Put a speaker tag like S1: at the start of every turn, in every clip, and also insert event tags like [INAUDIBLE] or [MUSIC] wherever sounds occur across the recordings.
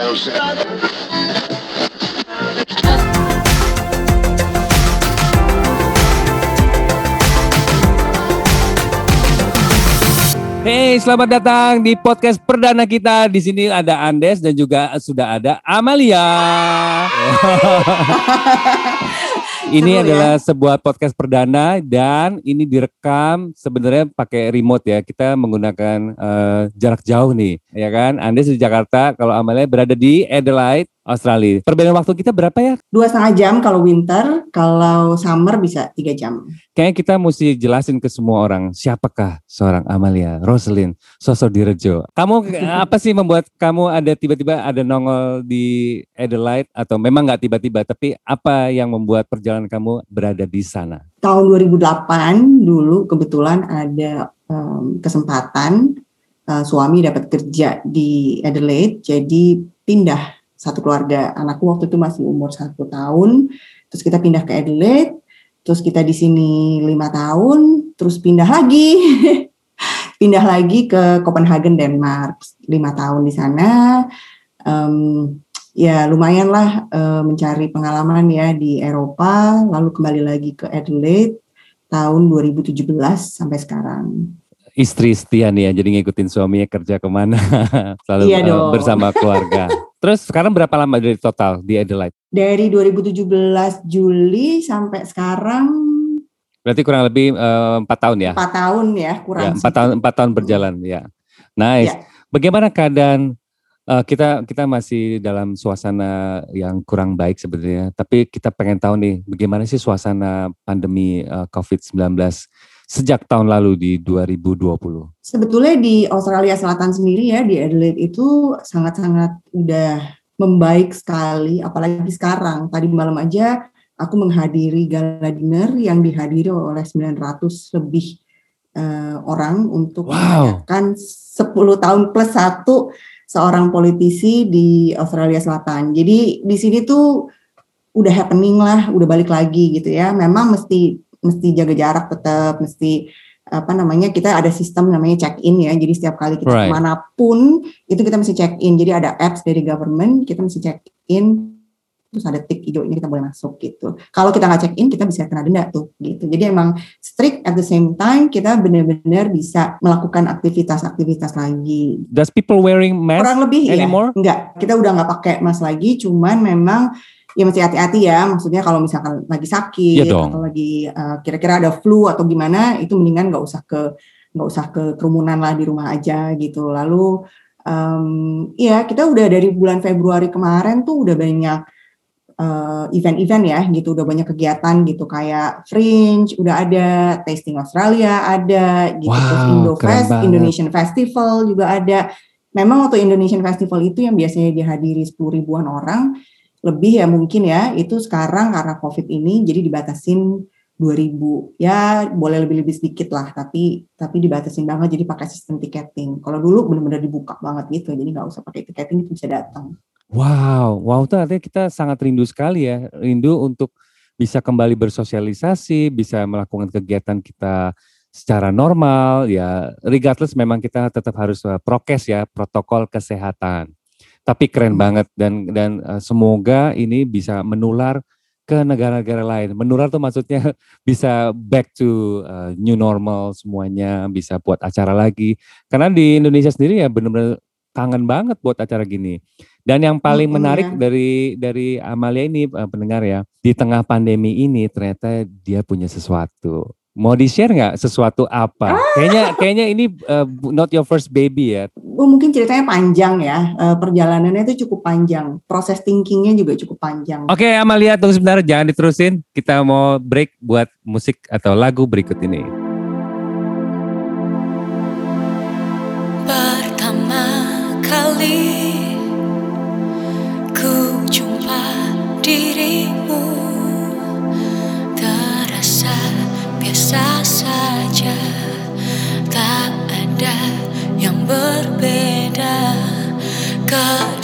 S1: Hey, selamat datang di podcast perdana kita. Di sini ada Andes dan juga sudah ada Amalia. [LAUGHS] ini
S2: Seru ya.
S1: adalah sebuah podcast perdana dan ini direkam sebenarnya pakai remote ya. Kita menggunakan eh, jarak jauh nih, ya kan? Andes di Jakarta, kalau Amalia berada di Adelaide, Australia. Perbedaan waktu kita berapa ya?
S2: Dua setengah jam kalau winter, kalau summer bisa tiga jam.
S1: Kayaknya kita mesti jelasin ke semua orang siapakah seorang Amalia Roselyn sosok Direjo. Kamu [LAUGHS] apa sih membuat kamu ada tiba-tiba ada nongol di Adelaide atau memang nggak tiba-tiba tapi apa yang membuat perjalanan kamu berada di sana?
S2: Tahun 2008 dulu kebetulan ada em, kesempatan eh, suami dapat kerja di Adelaide, jadi pindah satu keluarga. Anakku waktu itu masih umur satu tahun, terus kita pindah ke Adelaide, terus kita di sini lima tahun, terus pindah lagi, [LAUGHS] pindah lagi ke Copenhagen Denmark, lima tahun di sana. Em, ya lumayan lah eh, mencari pengalaman ya di Eropa, lalu kembali lagi ke Adelaide tahun 2017 sampai sekarang.
S1: Istri setia nih ya, jadi ngikutin suaminya kerja ke mana, [LAUGHS] selalu
S2: Iya dong.
S1: bersama keluarga. [LAUGHS] Terus sekarang berapa lama dari total di Adelaide?
S2: Dari 2017 Juli sampai sekarang
S1: Berarti kurang lebih eh, empat tahun ya?
S2: empat tahun ya kurang.
S1: Ya, empat tahun empat tahun berjalan ya. Nice.
S2: Ya.
S1: Bagaimana keadaan eh, kita kita masih dalam suasana yang kurang baik sebenarnya, tapi kita pengen tahu nih bagaimana sih suasana pandemi eh, COVID-19 sejak tahun lalu di 2020.
S2: Sebetulnya di Australia Selatan sendiri ya di Adelaide itu sangat-sangat udah membaik sekali, apalagi sekarang. Tadi malam aja aku menghadiri gala dinner yang dihadiri oleh 900 lebih eh, orang untuk
S1: Wow.
S2: merayakan 10 tahun plus satu seorang politisi di Australia Selatan. Jadi di sini tuh udah happening lah, udah balik lagi gitu ya. Memang mesti mesti jaga jarak tetap, mesti apa namanya kita ada sistem namanya check in ya. Jadi setiap kali kita
S1: Right.
S2: ke mana pun itu kita mesti check in. Jadi ada apps dari government, kita mesti check in terus ada tik hijaunya kita boleh masuk gitu. Kalau kita nggak check in kita bisa kena denda tuh gitu. Jadi emang strict at the same time kita benar-benar bisa melakukan aktivitas-aktivitas lagi.
S1: Does people wearing mask
S2: Kurang lebih ya.
S1: anymore?
S2: Enggak, kita udah nggak pakai mask lagi, cuman memang ya mesti hati-hati ya. Maksudnya kalau misalkan lagi sakit
S1: Iya dong.
S2: atau lagi eh, kira-kira ada flu atau gimana, itu mendingan nggak usah ke nggak usah ke kerumunan lah di rumah aja gitu. Lalu em, ya kita udah dari bulan Februari kemarin tuh udah banyak eh, event-event ya gitu, udah banyak kegiatan gitu kayak Fringe udah ada, Tasting Australia ada gitu, terus
S1: Wow,
S2: Indo
S1: keren
S2: Fest,
S1: banget.
S2: Indonesian Festival juga ada. Memang waktu Indonesian Festival itu yang biasanya dihadiri 10 ribuan orang, lebih ya mungkin ya, itu sekarang karena COVID ini jadi dibatasin 2000 ya boleh lebih-lebih sedikit lah tapi tapi dibatasin banget jadi pakai sistem tiketing. Kalau dulu benar-benar dibuka banget gitu jadi nggak usah pakai tiketing itu bisa datang
S1: Wow, wow itu artinya kita sangat rindu sekali ya, rindu untuk bisa kembali bersosialisasi, bisa melakukan kegiatan kita secara normal ya, regardless memang kita tetap harus uh, prokes ya, protokol kesehatan. Tapi keren
S2: Hmm.
S1: banget dan dan uh, semoga ini bisa menular ke negara-negara lain. Menular tuh maksudnya [LAUGHS] bisa back to uh, new normal semuanya, bisa buat acara lagi. Karena di Indonesia sendiri ya benar-benar kangen banget buat acara gini. Dan yang paling
S2: Mm-mm,
S1: menarik
S2: ya.
S1: dari dari Amalia ini eh, pendengar ya, di tengah pandemi ini ternyata dia punya sesuatu. Mau di share nggak sesuatu apa? Kayaknya kayaknya ini bu- not your first baby ya.
S2: Oh, mungkin ceritanya panjang ya Eh, perjalanannya itu cukup panjang proses thinkingnya juga cukup panjang
S1: Oke Amalia tunggu sebentar jangan diterusin. Kita mau break buat musik atau lagu berikut ini.
S3: Saja Tak ada yang berbeda. Kedua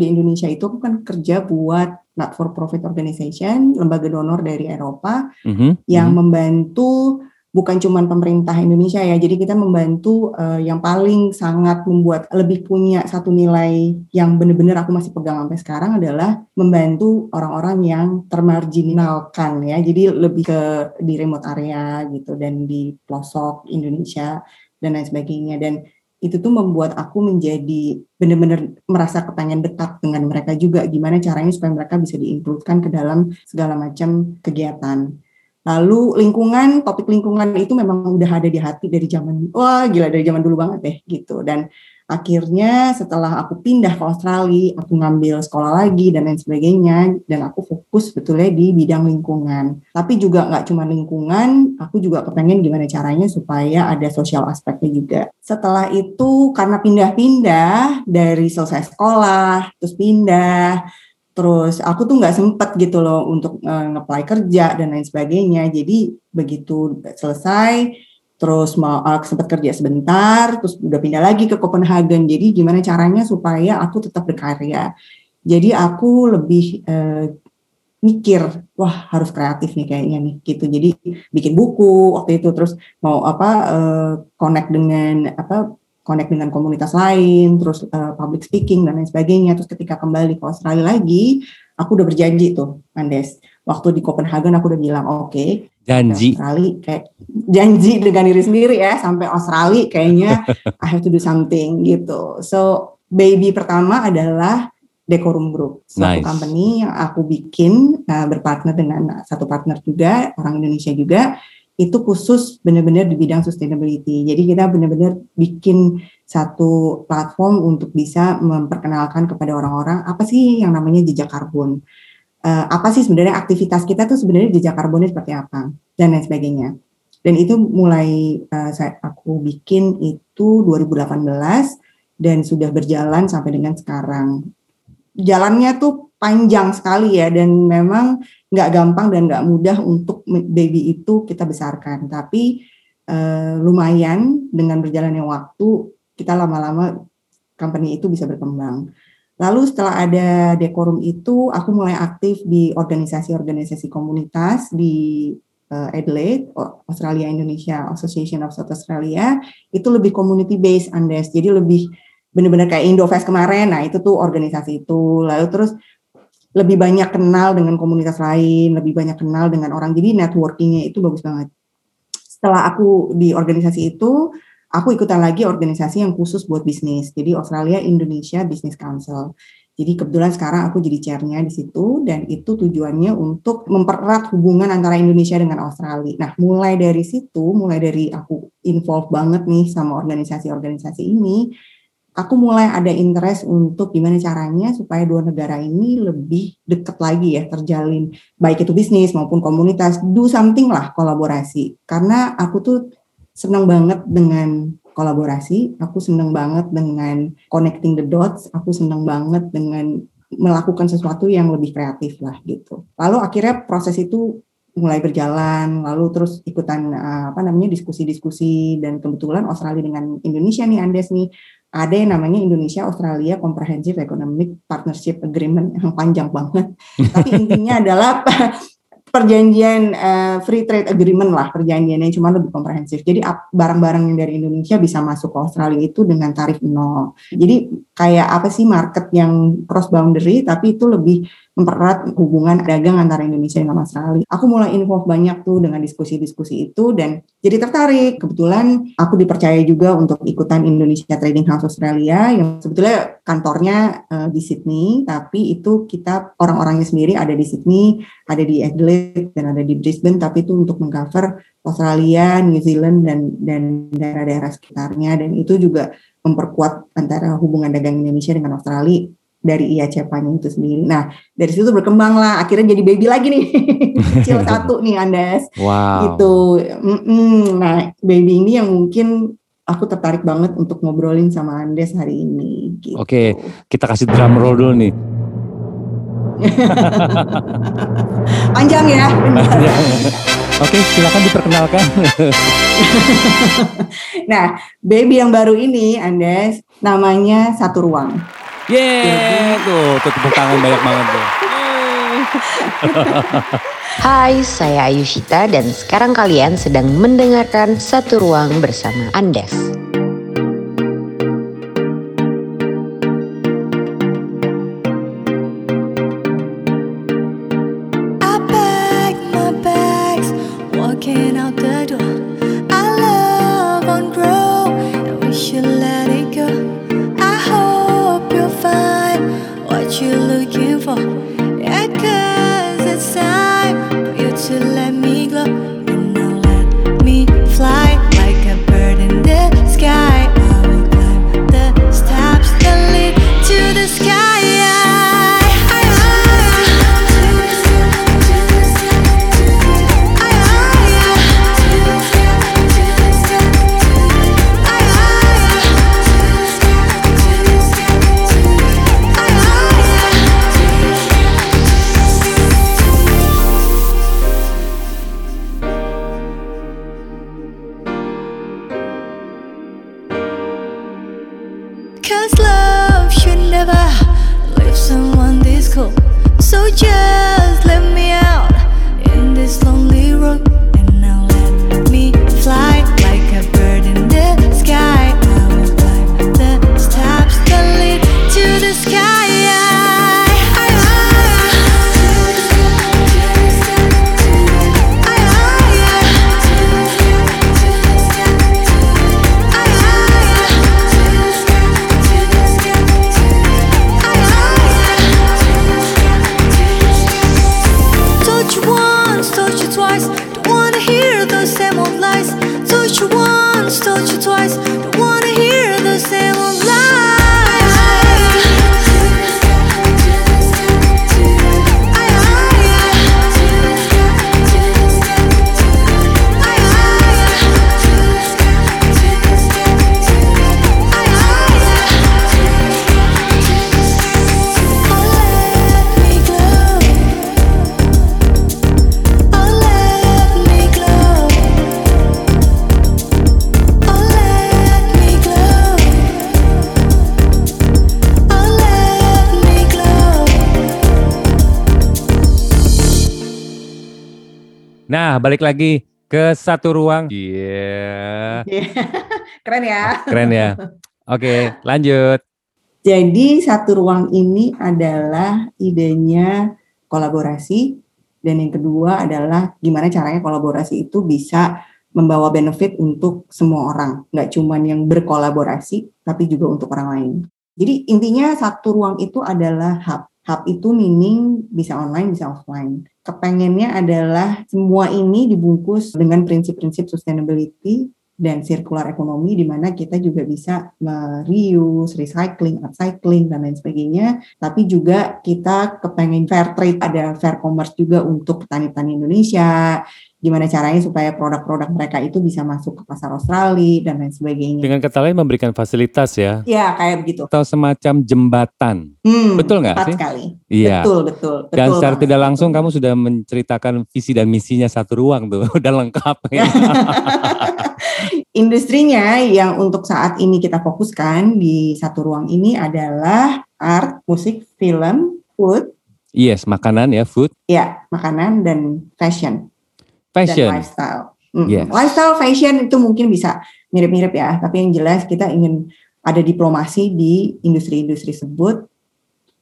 S2: di Indonesia itu aku kan kerja buat not for profit organization, lembaga donor dari Eropa mm -hmm. yang mm -hmm. membantu bukan cuma pemerintah Indonesia ya. Jadi kita membantu uh, yang paling sangat membuat lebih punya satu nilai yang benar-benar aku masih pegang sampai sekarang adalah membantu orang-orang yang termarginalkan ya. Jadi lebih ke di remote area gitu dan di pelosok Indonesia dan lain sebagainya dan itu tuh membuat aku menjadi benar-benar merasa kepengen dekat dengan mereka juga gimana caranya supaya mereka bisa diinkludkan ke dalam segala macam kegiatan. Lalu lingkungan, topik lingkungan itu memang udah ada di hati dari zaman, wah gila dari zaman dulu banget deh gitu. Dan akhirnya setelah aku pindah ke Australia, aku ngambil sekolah lagi dan lain sebagainya, dan aku fokus betulnya di bidang lingkungan. Tapi juga nggak cuma lingkungan, aku juga kepengen gimana caranya supaya ada sosial aspeknya juga. Setelah itu karena pindah-pindah dari selesai sekolah, terus pindah, terus aku tuh nggak sempet gitu loh untuk uh, ngeplay kerja dan lain sebagainya jadi begitu selesai terus mau uh, sempat kerja sebentar terus udah pindah lagi ke Copenhagen jadi gimana caranya supaya aku tetap berkarya jadi aku lebih uh, mikir wah harus kreatif nih kayaknya nih gitu jadi bikin buku waktu itu terus mau apa uh, connect dengan apa connect dengan komunitas lain, terus uh, public speaking dan lain sebagainya. Terus ketika kembali ke Australia lagi, aku udah berjanji tuh, Andes. Waktu di Copenhagen aku udah bilang, oke, okay,
S1: janji
S2: Australia kayak janji dengan diri sendiri ya sampai Australia kayaknya [LAUGHS] I have to do something gitu. So baby pertama adalah Decorum Group, suatu nice. company yang aku bikin uh, berpartner dengan satu partner juga orang Indonesia juga itu khusus benar-benar di bidang sustainability. Jadi kita benar-benar bikin satu platform untuk bisa memperkenalkan kepada orang-orang apa sih yang namanya jejak karbon. Uh, apa sih sebenarnya aktivitas kita tuh sebenarnya jejak karbonnya seperti apa dan lain sebagainya. Dan itu mulai uh, saya aku bikin itu 2018 dan sudah berjalan sampai dengan sekarang. Jalannya tuh panjang sekali ya dan memang nggak gampang dan nggak mudah untuk baby itu kita besarkan. Tapi uh, lumayan dengan berjalannya waktu kita lama-lama company itu bisa berkembang. Lalu setelah ada dekorum itu, aku mulai aktif di organisasi-organisasi komunitas di uh, Adelaide, Australia Indonesia Association of South Australia. Itu lebih community based Andes, jadi lebih benar-benar kayak Indofest kemarin. Nah itu tuh organisasi itu. Lalu terus lebih banyak kenal dengan komunitas lain, lebih banyak kenal dengan orang. Jadi networkingnya itu bagus banget. Setelah aku di organisasi itu, aku ikutan lagi organisasi yang khusus buat bisnis. Jadi Australia Indonesia Business Council. Jadi kebetulan sekarang aku jadi chairnya di situ dan itu tujuannya untuk mempererat hubungan antara Indonesia dengan Australia. Nah, mulai dari situ, mulai dari aku involve banget nih sama organisasi-organisasi ini, aku mulai ada interest untuk gimana caranya supaya dua negara ini lebih dekat lagi ya terjalin baik itu bisnis maupun komunitas do something lah kolaborasi karena aku tuh senang banget dengan kolaborasi. Aku senang banget dengan connecting the dots. Aku senang banget dengan melakukan sesuatu yang lebih kreatif lah gitu. Lalu akhirnya proses itu mulai berjalan. Lalu terus ikutan apa namanya diskusi-diskusi. Dan kebetulan Australia dengan Indonesia nih Andes nih. Ada yang namanya Indonesia Australia Comprehensive Economic Partnership Agreement yang panjang banget. [LAUGHS] Tapi intinya adalah perjanjian uh, free trade agreement lah perjanjiannya cuma lebih komprehensif. Jadi barang-barang yang dari Indonesia bisa masuk ke Australia itu dengan tarif nol. Jadi kayak apa sih market yang cross boundary tapi itu lebih mempererat hubungan dagang antara Indonesia dengan Australia. Aku mulai involve banyak tuh dengan diskusi-diskusi itu dan jadi tertarik. Kebetulan aku dipercaya juga untuk ikutan Indonesia Trading House Australia yang sebetulnya kantornya uh, di Sydney, tapi itu kita orang-orangnya sendiri ada di Sydney, ada di Adelaide dan ada di Brisbane, tapi itu untuk mengcover Australia, New Zealand dan dan daerah-daerah sekitarnya dan itu juga memperkuat antara hubungan dagang Indonesia dengan Australia dari Iya Cepanya itu sendiri. Nah, dari situ berkembang lah, akhirnya jadi baby lagi nih, [LAUGHS] kecil [LAUGHS] satu nih Andes.
S1: Wow.
S2: Gitu. Mm-mm. Nah, baby ini yang mungkin aku tertarik banget untuk ngobrolin sama Andes hari ini. Gitu.
S1: Oke, kita kasih drum roll dulu nih. [LAUGHS]
S2: Panjang ya.
S1: Oke, silakan diperkenalkan. [LAUGHS]
S2: nah, baby yang baru ini, Andes, namanya Satu Ruang.
S1: Yeay, tuh, tuh tepuk tangan banyak banget tuh.
S4: Hai, saya Ayushita dan sekarang kalian sedang mendengarkan Satu Ruang bersama Andes.
S1: Balik lagi ke satu ruang. Iya, [LAUGHS]
S2: Keren ya.
S1: keren ya. Oke, lanjut.
S2: Jadi satu ruang ini adalah idenya kolaborasi dan yang kedua adalah gimana caranya kolaborasi itu bisa membawa benefit untuk semua orang, nggak cuman yang berkolaborasi tapi juga untuk orang lain. Jadi intinya satu ruang itu adalah hub. Hub itu meaning bisa online, bisa offline. Kepengennya adalah semua ini dibungkus dengan prinsip-prinsip sustainability dan circular ekonomi di mana kita juga bisa reuse, recycling, upcycling dan lain sebagainya. Tapi juga kita kepengen fair trade, ada fair commerce juga untuk petani-petani Indonesia. Gimana caranya supaya produk-produk mereka itu bisa masuk ke pasar Australia dan lain sebagainya.
S1: Dengan kata lain memberikan fasilitas ya,
S2: Ya kayak begitu.
S1: atau semacam jembatan.
S2: Hmm,
S1: Betul nggak sih?
S2: sekali.
S1: Iya.
S2: Betul, betul.
S1: Dan
S2: betul
S1: secara
S2: banget,
S1: tidak langsung
S2: betul.
S1: kamu sudah menceritakan visi dan misinya satu ruang tuh, [LAUGHS] udah lengkap. ya. [LAUGHS]
S2: Industrinya yang untuk saat ini kita fokuskan di satu ruang ini adalah art, musik, film, food,
S1: yes, makanan ya, food,
S2: ya makanan dan fashion, dan
S1: fashion.
S2: lifestyle. Mm,
S1: Yes.
S2: Lifestyle, fashion itu mungkin bisa mirip-mirip ya, tapi yang jelas kita ingin ada diplomasi di industri-industri tersebut.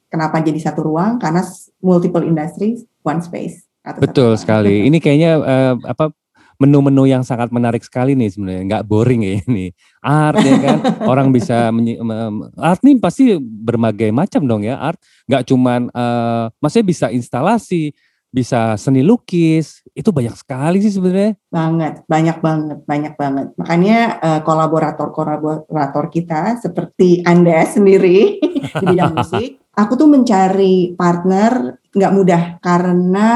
S2: Kenapa jadi satu ruang? Karena multiple industries, one space. satu
S1: Betul sekali. Ini kayaknya eh, apa menu-menu yang sangat menarik sekali nih sebenarnya, nggak boring ya ini. Art ya kan, [LAUGHS] orang bisa menyi- art nih pasti berbagai macam dong ya art. Nggak cuman, eh, maksudnya bisa instalasi, bisa seni lukis, itu banyak sekali sih sebenarnya.
S2: Banget, banyak banget, banyak banget. Makanya eh, kolaborator-kolaborator kita seperti Anda sendiri di bidang musik, [LAUGHS] aku tuh mencari partner nggak mudah karena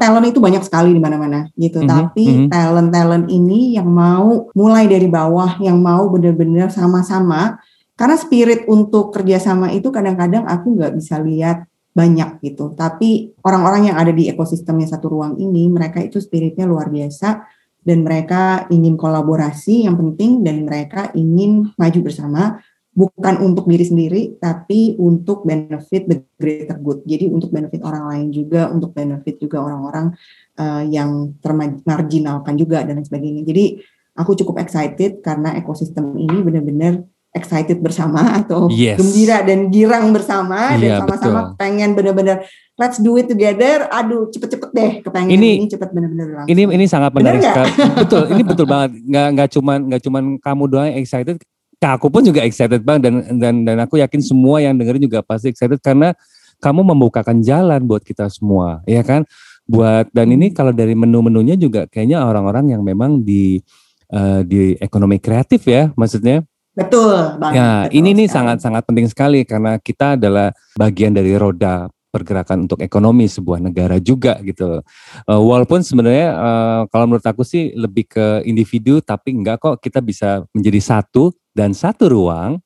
S2: talent itu banyak sekali di mana-mana gitu.
S1: Mhm,
S2: Tapi
S1: mhm.
S2: talent-talent ini yang mau mulai dari bawah, yang mau benar-benar sama-sama. Karena spirit untuk kerjasama itu kadang-kadang aku nggak bisa lihat banyak gitu. Tapi orang-orang yang ada di ekosistemnya satu ruang ini, mereka itu spiritnya luar biasa dan mereka ingin kolaborasi yang penting dan mereka ingin maju bersama bukan untuk diri sendiri tapi untuk benefit the greater good. Jadi untuk benefit orang lain juga, untuk benefit juga orang-orang uh, yang termarginalkan juga dan lain sebagainya. Jadi aku cukup excited karena ekosistem ini benar-benar excited bersama [LAUGHS] atau
S1: Yes.
S2: gembira dan girang bersama
S1: Iya,
S2: dan sama-sama
S1: betul.
S2: pengen benar-benar let's do it together. Aduh, cepet-cepet deh kepengen
S1: Ini-
S2: ini, cepet benar-benar langsung.
S1: Ini ini sangat menarik [LAUGHS] betul, ini betul banget. Nggak nggak cuman nggak cuman kamu doang yang excited, Kak, aku pun juga excited banget dan dan dan aku yakin semua yang dengerin juga pasti excited karena kamu membukakan jalan buat kita semua, ya kan? Buat dan ini kalau dari menu-menunya juga kayaknya orang-orang yang memang di eh, di ekonomi kreatif ya, maksudnya.
S2: betul banget.
S1: Ya,
S2: betul
S1: ini nih sangat-sangat penting sekali karena kita adalah bagian dari roda pergerakan untuk ekonomi sebuah negara juga gitu. Eh, walaupun sebenarnya eh, kalau menurut aku sih lebih ke individu, tapi enggak kok kita bisa menjadi satu dan satu ruang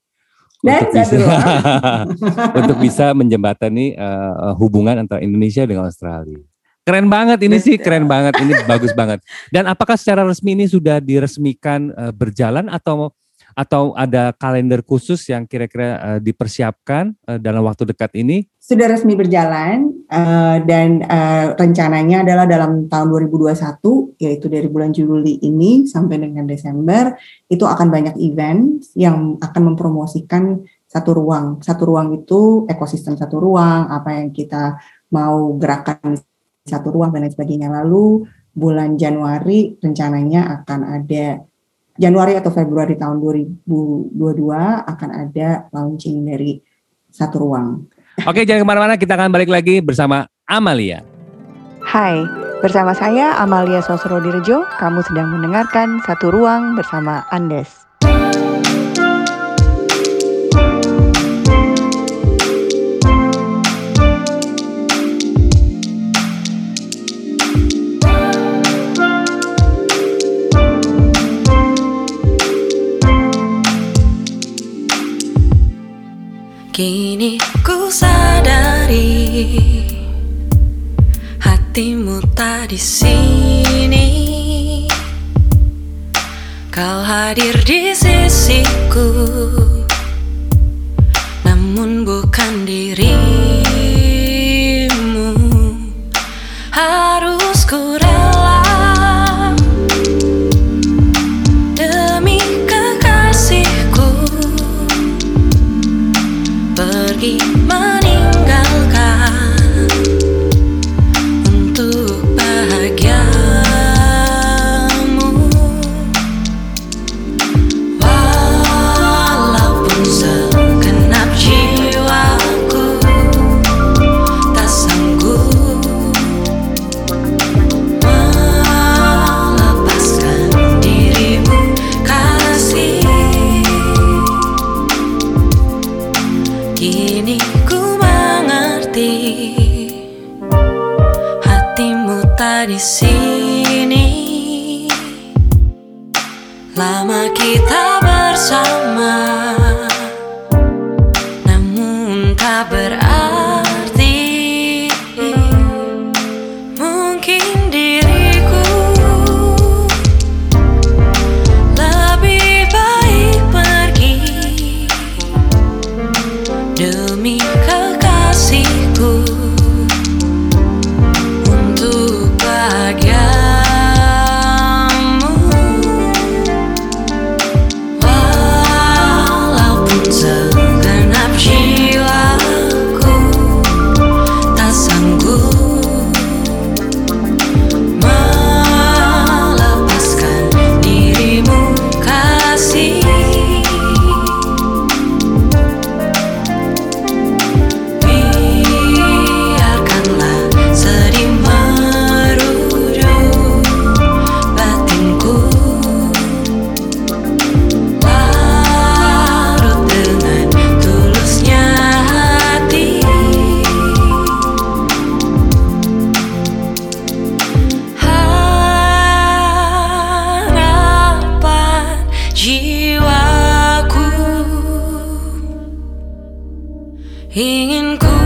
S2: Dan
S1: untuk
S2: satu
S1: bisa
S2: ruang. [LAUGHS]
S1: untuk bisa menjembatani eh, hubungan antara Indonesia dengan Australia. Keren banget ini sih, keren banget ini bagus banget. Dan apakah secara resmi ini sudah diresmikan eh, berjalan atau atau ada kalender khusus yang kira-kira eh, dipersiapkan eh, dalam waktu dekat ini?
S2: sudah resmi berjalan eh, dan rencananya adalah dalam tahun 2021 yaitu dari bulan Juli ini sampai dengan Desember itu akan banyak event yang akan mempromosikan satu ruang. Satu ruang itu ekosistem satu ruang, apa yang kita mau gerakan satu ruang dan lain sebagainya. Lalu bulan Januari rencananya akan ada Januari atau Februari tahun 2022 akan ada launching dari satu ruang.
S1: Oke, jangan ke mana-mana, kita akan balik lagi bersama Amalia.
S5: Hai, bersama saya Amalia Sosro Dirjo. Kamu sedang mendengarkan Satu Ruang bersama Andes.
S3: Kini ku sadari hatimu tak di sini. Kau hadir di sisiku, namun bukan dirimu. Mungkin hanging cool.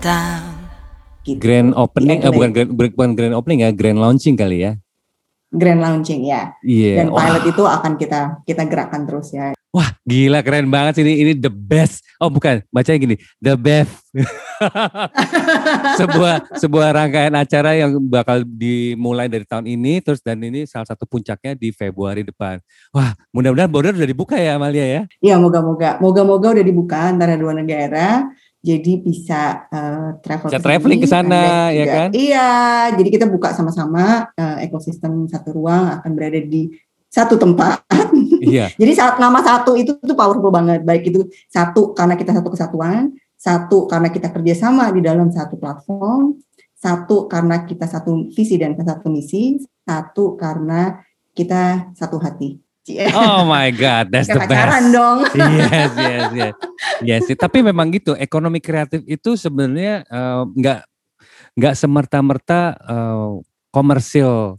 S3: Down.
S2: Gitu.
S1: Grand opening,
S2: Di
S1: eh, bukan, grand, bukan grand opening ya, grand launching kali ya.
S2: grand launching ya.
S1: Iya.
S2: Dan
S1: Wah,
S2: pilot itu akan kita kita gerakkan terus ya.
S1: wah, gila keren banget sih ini. Ini the best. Oh bukan, bacanya gini, the best. [LAUGHS] sebuah sebuah rangkaian acara yang bakal dimulai dari tahun ini, terus dan ini salah satu puncaknya di Februari depan. Wah, mudah-mudahan border udah dibuka ya Amalia ya.
S2: Ya moga-moga, moga-moga udah dibuka antara dua negara. Jadi bisa eh, travel
S1: Bisa traveling ke sana, ya kan?
S2: Iya, jadi kita buka sama-sama eh, ekosistem satu ruang akan berada di satu tempat. [LAUGHS]
S1: Iya.
S2: Jadi saat nama satu itu tuh powerful banget. Baik itu satu karena kita satu kesatuan, satu karena kita kerjasama di dalam satu platform, satu karena kita satu visi dan satu misi, satu karena kita satu hati. Cie.
S1: Oh my God, that's the best.
S2: dong. [LAUGHS]
S1: yes, yes, yes. Yes, tapi memang gitu. Ekonomi kreatif itu sebenarnya eh, nggak nggak semerta-merta eh, komersil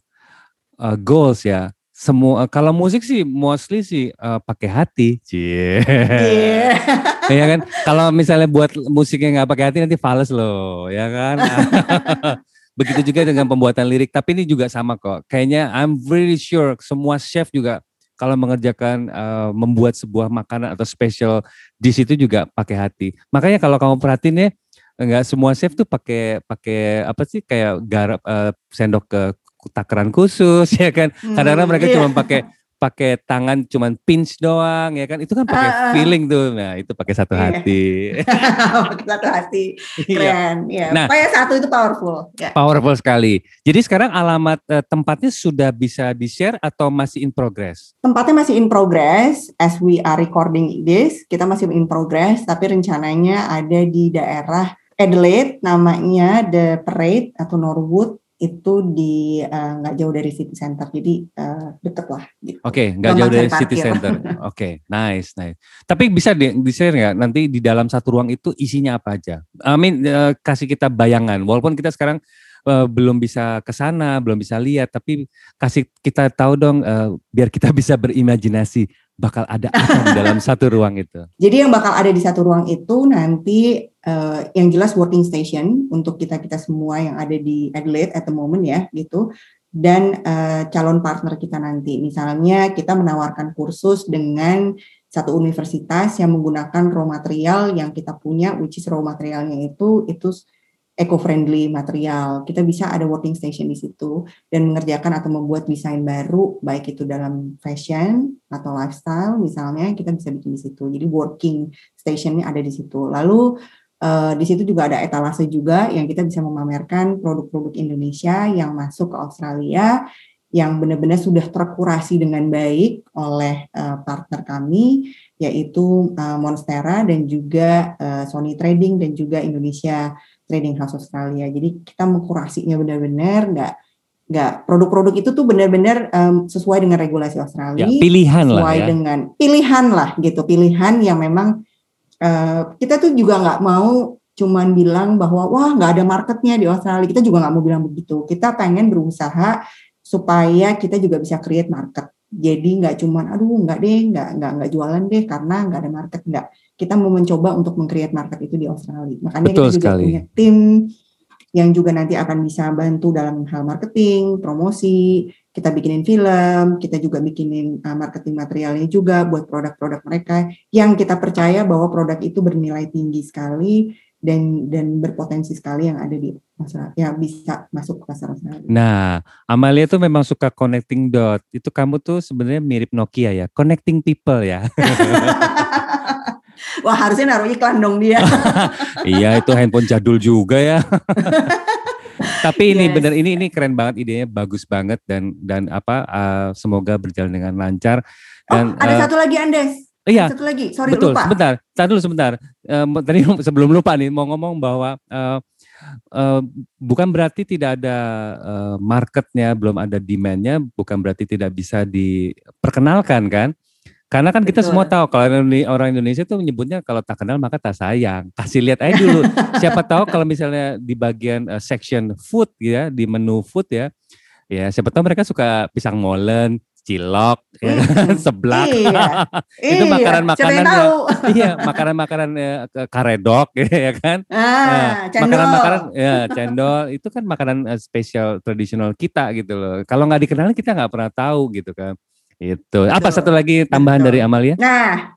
S1: eh, goals ya. Semua kalau musik sih mostly sih eh, pakai hati. Cie.
S2: Iya.
S1: ya kan? Kalau misalnya buat musiknya nggak pakai hati nanti fals loh, ya kan? [LAUGHS] Begitu juga dengan pembuatan lirik. Tapi ini juga sama kok. Kayaknya I'm very sure semua chef juga kalau mengerjakan eh, membuat sebuah makanan atau special dish itu juga pakai hati. Makanya kalau kamu perhatiin ya, nggak semua chef tuh pakai pakai apa sih kayak garap eh, sendok ke takaran khusus [LAUGHS] ya kan. Kadang-kadang
S2: Hmm,
S1: mereka
S2: iya.
S1: cuma pakai pakai tangan cuman pinch doang ya kan. Itu kan pakai
S2: ah.
S1: feeling tuh. Nah, itu pakai satu
S2: Iya.
S1: hati. [LAUGHS]
S2: Pakai satu hati.
S1: Iya.
S2: Keren. Ya.
S1: Nah.
S2: Pokoknya satu itu powerful. Ya.
S1: Powerful sekali. Jadi sekarang alamat eh, tempatnya sudah bisa di-share atau masih in progress?
S2: Tempatnya masih in progress as we are recording this. Kita masih in progress, tapi rencananya ada di daerah Adelaide, namanya The Parade atau Norwood itu di eh, nggak jauh dari city center, jadi eh, deket lah. Gitu.
S1: Oke, nggak
S2: Gampang
S1: jauh dari city
S2: parkir.
S1: center. [LAUGHS] Oke, nice, nice. Tapi bisa di, di-share nggak nanti di dalam satu ruang itu isinya apa aja? I mean, eh, kasih kita bayangan. Walaupun kita sekarang eh, belum bisa ke sana, belum bisa lihat, tapi kasih kita tahu dong eh, biar kita [LAUGHS] bisa berimajinasi bakal ada apa di dalam [LAUGHS] satu ruang itu.
S2: Jadi yang bakal ada di satu ruang itu nanti eh, yang jelas working station untuk kita kita semua yang ada di Adelaide at the moment ya gitu. Dan eh, calon partner kita nanti. Misalnya kita menawarkan kursus dengan satu universitas yang menggunakan raw material yang kita punya which is raw materialnya itu itu eco-friendly material. Kita bisa ada working station di situ dan mengerjakan atau membuat desain baru baik itu dalam fashion atau lifestyle misalnya kita bisa bikin di situ. Jadi working stationnya ada di situ. Lalu eh, di situ juga ada etalase juga yang kita bisa memamerkan produk-produk Indonesia yang masuk ke Australia yang benar-benar sudah terkurasi dengan baik oleh eh, partner kami yaitu eh, Monstera dan juga eh, Sony Trading dan juga Indonesia Trading House Australia. Jadi kita mengkurasinya benar-benar nggak nggak produk-produk itu tuh benar-benar em, sesuai dengan regulasi Australia,
S1: Ya, pilihan lah
S2: sesuai
S1: ya.
S2: dengan pilihan lah gitu, pilihan yang memang eh, kita tuh juga nggak mau cuman bilang bahwa wah nggak ada marketnya di Australia. Kita juga nggak mau bilang begitu. Kita pengen berusaha supaya kita juga bisa create market. Jadi nggak cuman aduh nggak deh nggak nggak nggak jualan deh karena nggak ada market nggak. Kita mau mencoba untuk meng-create market itu di Australia. Makanya
S1: Betul
S2: kita juga
S1: sekali.
S2: punya tim yang juga nanti akan bisa bantu dalam hal marketing, promosi, kita bikinin film, kita juga bikinin uh, marketing materialnya juga buat produk-produk mereka yang kita percaya bahwa produk itu bernilai tinggi sekali dan dan berpotensi sekali yang ada di masyarakat ya bisa masuk ke pasar.
S1: Nah, Amalia tuh memang suka connecting dot. Itu kamu tuh sebenarnya mirip Nokia ya, connecting people ya. [LAUGHS]
S2: Wah harusnya naruh iklan dong dia. [LAUGHS]
S1: iya, itu handphone jadul juga ya. [LAUGHS] Tapi ini
S2: Yes.
S1: bener ini ini keren banget idenya bagus banget dan dan apa uh, semoga berjalan dengan lancar dan
S2: oh ada
S1: uh,
S2: satu lagi Andes.
S1: iya
S2: Satu lagi, sorry
S1: betul
S2: lupa.
S1: sebentar Tar dulu sebentar Eh, tadi [LAUGHS] sebelum lupa nih mau ngomong bahwa eh, eh, bukan berarti tidak ada eh, marketnya belum ada demandnya bukan berarti tidak bisa diperkenalkan kan karena kan kita
S2: Betul.
S1: semua tahu kalau orang Indonesia tuh menyebutnya kalau tak kenal maka tak sayang kasih lihat aja dulu [LAUGHS] siapa tahu kalau misalnya di bagian eh, section food ya di menu food ya ya siapa tahu mereka suka pisang molen cilok, ya
S2: Hmm.
S1: kan, [LAUGHS] seblak.
S2: Iya. [LAUGHS]
S1: Itu
S2: Iya,
S1: makanan-makanan
S2: tahu?
S1: iya, makanan-makanan eh, ke- karedok ya kan.
S2: Ah, cendol.
S1: Makanan-makanan ya cendol itu kan makanan eh, spesial tradisional kita gitu loh. Kalau nggak dikenal kita nggak pernah tahu gitu kan. Itu. Apa satu lagi tambahan
S2: Betul.
S1: dari Amalia?
S2: Nah,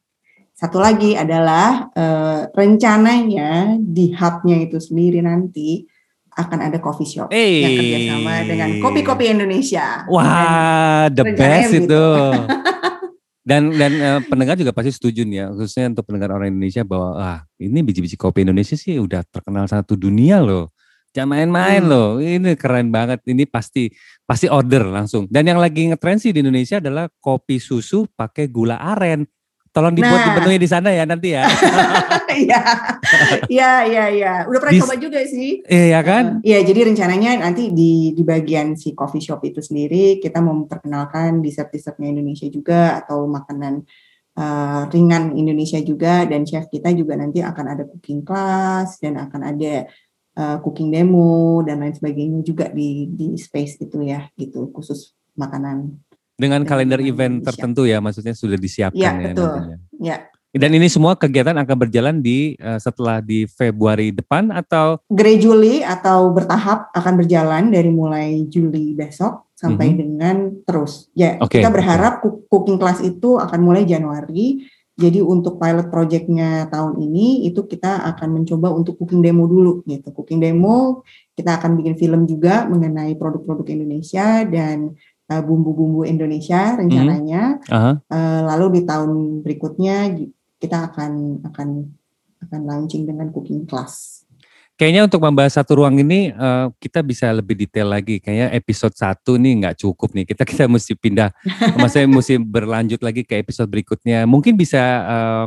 S2: satu lagi adalah eh, rencananya di hubnya itu sendiri nanti akan ada coffee shop yang
S1: Eh.
S2: kerjasama dengan kopi-kopi Indonesia.
S1: Wah, the
S2: rencananya
S1: best itu. [LAUGHS] Dan dan eh, pendengar juga pasti setuju nih ya, khususnya untuk pendengar orang Indonesia bahwa ah ini biji-biji kopi Indonesia sih udah terkenal satu dunia loh. Jangan main-main
S2: Hmm.
S1: loh. Ini keren banget. Ini pasti pasti order langsung. Dan yang lagi ngetren sih di Indonesia adalah kopi susu pakai gula aren. Tolong dibuat
S2: Nah.
S1: dipenuhi di sana ya nanti ya. [LAUGHS]
S2: Iya, iya, iya, iya. Udah pernah coba juga sih.
S1: Iya kan?
S2: Iya, jadi rencananya nanti di di bagian si coffee shop itu sendiri kita mau memperkenalkan dessert-dessertnya Indonesia juga atau makanan eh, ringan Indonesia juga dan chef kita juga nanti akan ada cooking class dan akan ada eh, cooking demo dan lain sebagainya juga di di space itu ya gitu khusus makanan.
S1: Dengan kalender event
S2: Indonesia.
S1: tertentu ya maksudnya sudah disiapkan
S2: Iya,
S1: ya
S2: betul.
S1: nantinya.
S2: Ya,
S1: Dan ini semua kegiatan akan berjalan di eh, setelah di Februari depan atau
S2: gradually atau bertahap akan berjalan dari mulai Juli besok sampai
S1: Mhm.
S2: dengan terus. Ya,
S1: Oke,
S2: kita berharap cook- cooking class itu akan mulai Januari. Jadi untuk pilot projectnya tahun ini itu kita akan mencoba untuk cooking demo dulu gitu. Cooking demo kita akan bikin film juga mengenai produk-produk Indonesia dan uh, bumbu-bumbu Indonesia rencananya.
S1: Aha.
S2: Eh, lalu di tahun berikutnya kita akan akan akan launching dengan cooking class.
S1: Kayaknya untuk membahas satu ruang ini eh, kita bisa lebih detail lagi. Kayaknya episode satu nih nggak cukup nih. Kita [LAUGHS] kita mesti pindah, maksudnya mesti berlanjut lagi ke episode berikutnya. Mungkin bisa eh,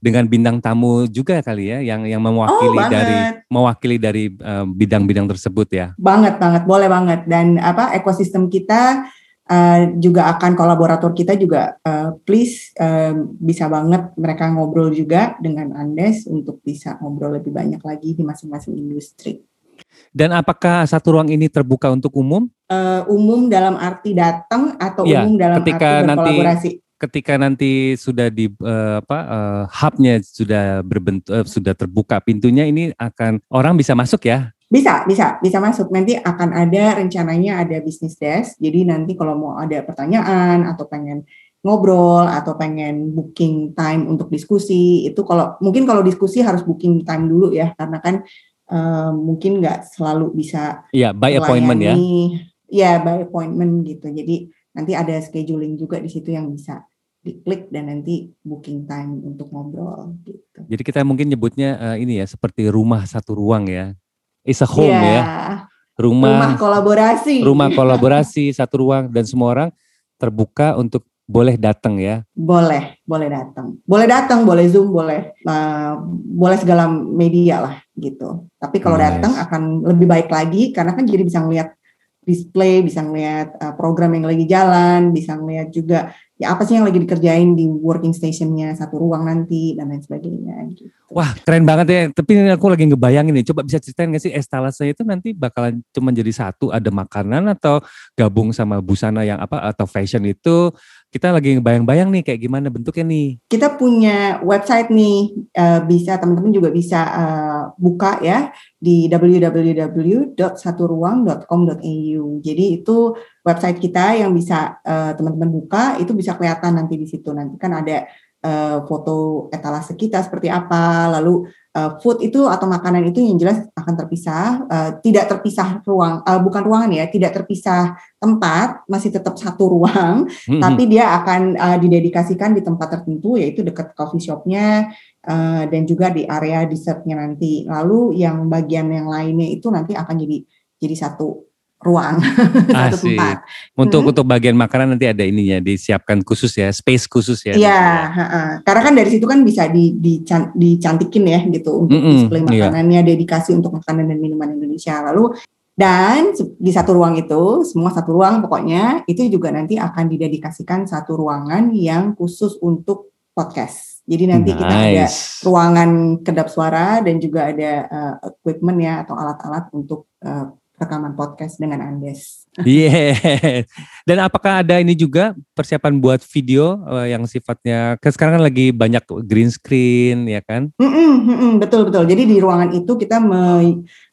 S1: dengan bintang tamu juga kali ya, yang yang mewakili
S2: Oh,
S1: dari mewakili dari eh, bidang-bidang tersebut ya.
S2: Banget banget, boleh banget. Dan apa ekosistem kita uh, juga akan kolaborator kita juga uh, please uh, bisa banget mereka ngobrol juga dengan Andes untuk bisa ngobrol lebih banyak lagi di masing-masing industri.
S1: Dan apakah satu ruang ini terbuka untuk umum?
S2: Uh, umum dalam arti datang atau
S1: Iya,
S2: umum dalam
S1: ketika
S2: arti
S1: nanti-
S2: berkolaborasi?
S1: Ketika nanti sudah di eh, apa eh, hubnya sudah berbentuk eh, sudah terbuka pintunya ini akan orang bisa masuk ya?
S2: Bisa, bisa, bisa masuk. Nanti akan ada rencananya ada business desk. Jadi nanti kalau mau ada pertanyaan atau pengen ngobrol atau pengen booking time untuk diskusi, itu kalau mungkin kalau diskusi harus booking time dulu ya, karena kan eh, mungkin nggak selalu bisa
S1: Iya, by appointment ya.
S2: Ya, by appointment gitu. Jadi nanti ada scheduling juga di situ yang bisa diklik dan nanti booking time untuk ngobrol gitu.
S1: Jadi kita mungkin nyebutnya eh, ini ya seperti rumah satu ruang ya. It's a home
S2: Iya,
S1: ya.
S2: Rumah
S1: Rumah
S2: kolaborasi.
S1: rumah [LAUGHS] kolaborasi satu ruang dan semua orang terbuka untuk boleh datang ya.
S2: Boleh, boleh datang. Boleh datang, boleh Zoom, boleh uh, boleh segala media lah gitu. Tapi kalau
S1: Nice.
S2: datang akan lebih baik lagi karena kan jadi bisa ngeliat display, bisa ngeliat uh, program yang lagi jalan, bisa ngeliat juga ya apa sih yang lagi dikerjain di working stationnya satu ruang nanti dan lain sebagainya gitu.
S1: Wah keren banget ya. Tapi ini aku lagi ngebayangin nih. Coba bisa ceritain nggak sih estalasenya itu nanti bakalan cuma jadi satu ada makanan atau gabung sama busana yang apa atau fashion itu kita lagi ngebayang-bayang nih kayak gimana bentuknya nih.
S2: kita punya website nih eh, bisa teman-teman juga bisa eh, buka ya di www.saturuang.com.au. Jadi itu website kita yang bisa eh, teman-teman buka itu bisa kelihatan nanti di situ. Nanti kan ada eh, foto etalase kita seperti apa, lalu eh, food itu atau makanan itu yang jelas akan terpisah, eh, tidak terpisah ruang, eh, bukan ruangan ya, tidak terpisah tempat, masih tetap satu ruang
S1: Hmm,
S2: tapi dia akan uh, didedikasikan di tempat tertentu yaitu dekat coffee shopnya uh, dan juga di area dessertnya nanti. Lalu yang bagian yang lainnya itu nanti akan jadi jadi satu ruang, [LAUGHS] satu
S1: Asik.
S2: tempat.
S1: Untuk
S2: Hmm.
S1: untuk bagian makanan nanti ada ininya disiapkan khusus ya, space khusus ya.
S2: Iya, ha-ha. karena kan dari situ kan bisa di, dican- dicantikin ya gitu untuk
S1: Mm-mm,
S2: display
S1: iya.
S2: makanannya, dedikasi untuk makanan dan minuman Indonesia. Lalu dan di satu ruang itu, semua satu ruang pokoknya itu juga nanti akan didedikasikan satu ruangan yang khusus untuk podcast. Jadi nanti kita ada
S1: Nice.
S2: ruangan kedap suara dan juga ada uh, equipment ya atau alat-alat untuk uh, rekaman podcast dengan Andes. [LAUGHS]
S1: Yes. Dan apakah ada ini juga persiapan buat video eh, yang sifatnya kan sekarang kan lagi banyak green screen ya kan?
S2: Mm-mm, mm-mm, betul betul. Jadi di ruangan itu kita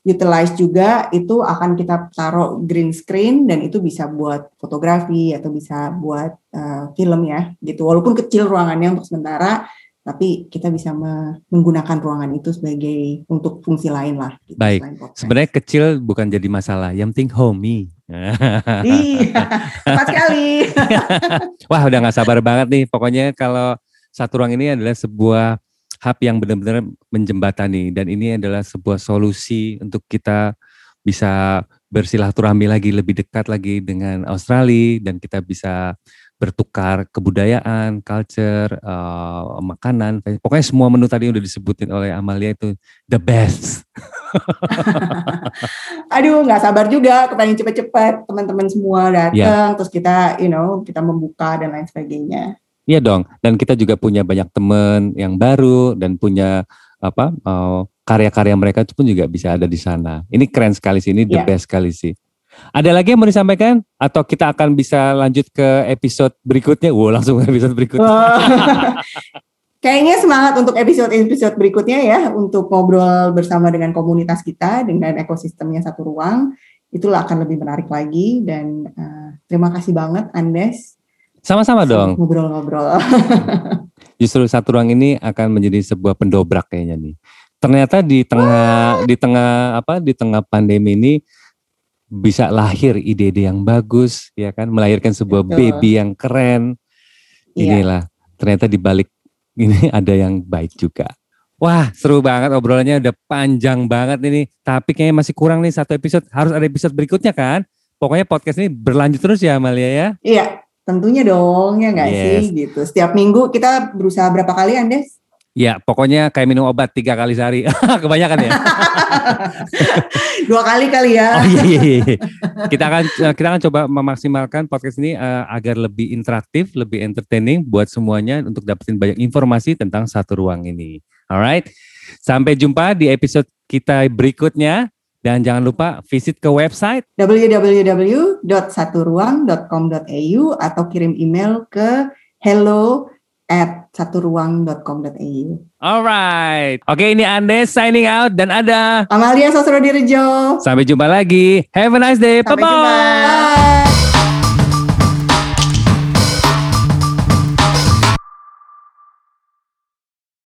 S2: utilize juga itu akan kita taruh green screen dan itu bisa buat fotografi atau bisa buat eh, film ya gitu. Walaupun kecil ruangannya untuk sementara, tapi kita bisa me- menggunakan ruangan itu sebagai untuk fungsi lain lah. Gitu,
S1: Baik. Sebenarnya kecil bukan jadi masalah, yang penting homey. [LAUGHS]
S2: Iya, tepat sekali. [LAUGHS]
S1: Wah udah nggak sabar banget nih. Pokoknya kalau satu ruang ini adalah sebuah hub yang benar-benar menjembatani dan ini adalah sebuah solusi untuk kita bisa bersilaturahmi lagi lebih dekat lagi dengan Australia dan kita bisa bertukar kebudayaan, culture, eh, makanan, pokoknya semua menu tadi udah disebutin oleh Amalia itu the best. [LAUGHS]
S2: Aduh, nggak sabar juga, kepengen cepet-cepet teman-teman semua datang,
S1: Iya.
S2: terus kita, you know, kita membuka dan lain sebagainya.
S1: Iya dong, dan kita juga punya banyak teman yang baru dan punya apa eh, karya-karya mereka itu pun juga bisa ada di sana. Ini keren sekali sih, ini the
S2: Iya.
S1: best sekali sih. Ada lagi yang mau disampaikan atau kita akan bisa lanjut ke episode berikutnya? Wow, langsung ke episode berikutnya. [LAUGHS]
S2: Kayaknya semangat untuk episode-episode berikutnya ya, untuk ngobrol bersama dengan komunitas kita, dengan ekosistemnya satu ruang, itulah akan lebih menarik lagi dan eh, terima kasih banget Andes
S1: Sama-sama dong.
S2: ngobrol-ngobrol. [LAUGHS]
S1: Justru satu ruang ini akan menjadi sebuah pendobrak kayaknya nih. Ternyata di tengah di tengah apa di tengah pandemi ini bisa lahir ide-ide yang bagus ya kan, melahirkan sebuah
S2: Betul.
S1: baby yang keren.
S2: Iya.
S1: inilah ternyata di balik [LAUGHS] ini ada yang baik juga. Wah seru banget obrolannya udah panjang banget ini. Tapi kayaknya masih kurang nih satu episode. Harus ada episode berikutnya kan? Pokoknya podcast ini berlanjut terus ya Amalia ya.
S2: Iya, tentunya dong ya nggak
S1: Yes.
S2: sih gitu. Setiap minggu kita berusaha berapa kali Andes?
S1: Ya pokoknya kayak minum obat tiga kali sehari. [LAUGHS] Kebanyakan ya. [LAUGHS]
S2: Dua kali kali ya.
S1: Oh iya iya iya. Kita akan kita akan coba memaksimalkan podcast ini eh, agar lebih interaktif, lebih entertaining buat semuanya untuk dapetin banyak informasi tentang satu ruang ini. Alright. Sampai jumpa di episode kita berikutnya dan jangan lupa visit ke website
S2: www.saturuang.com.au atau kirim email ke hello at saturuang.com.au.
S1: Alright. Oke ini Andes signing out dan ada
S2: Amalia Sosro Direjo.
S1: sampai jumpa lagi. Have a nice day.
S2: Sampai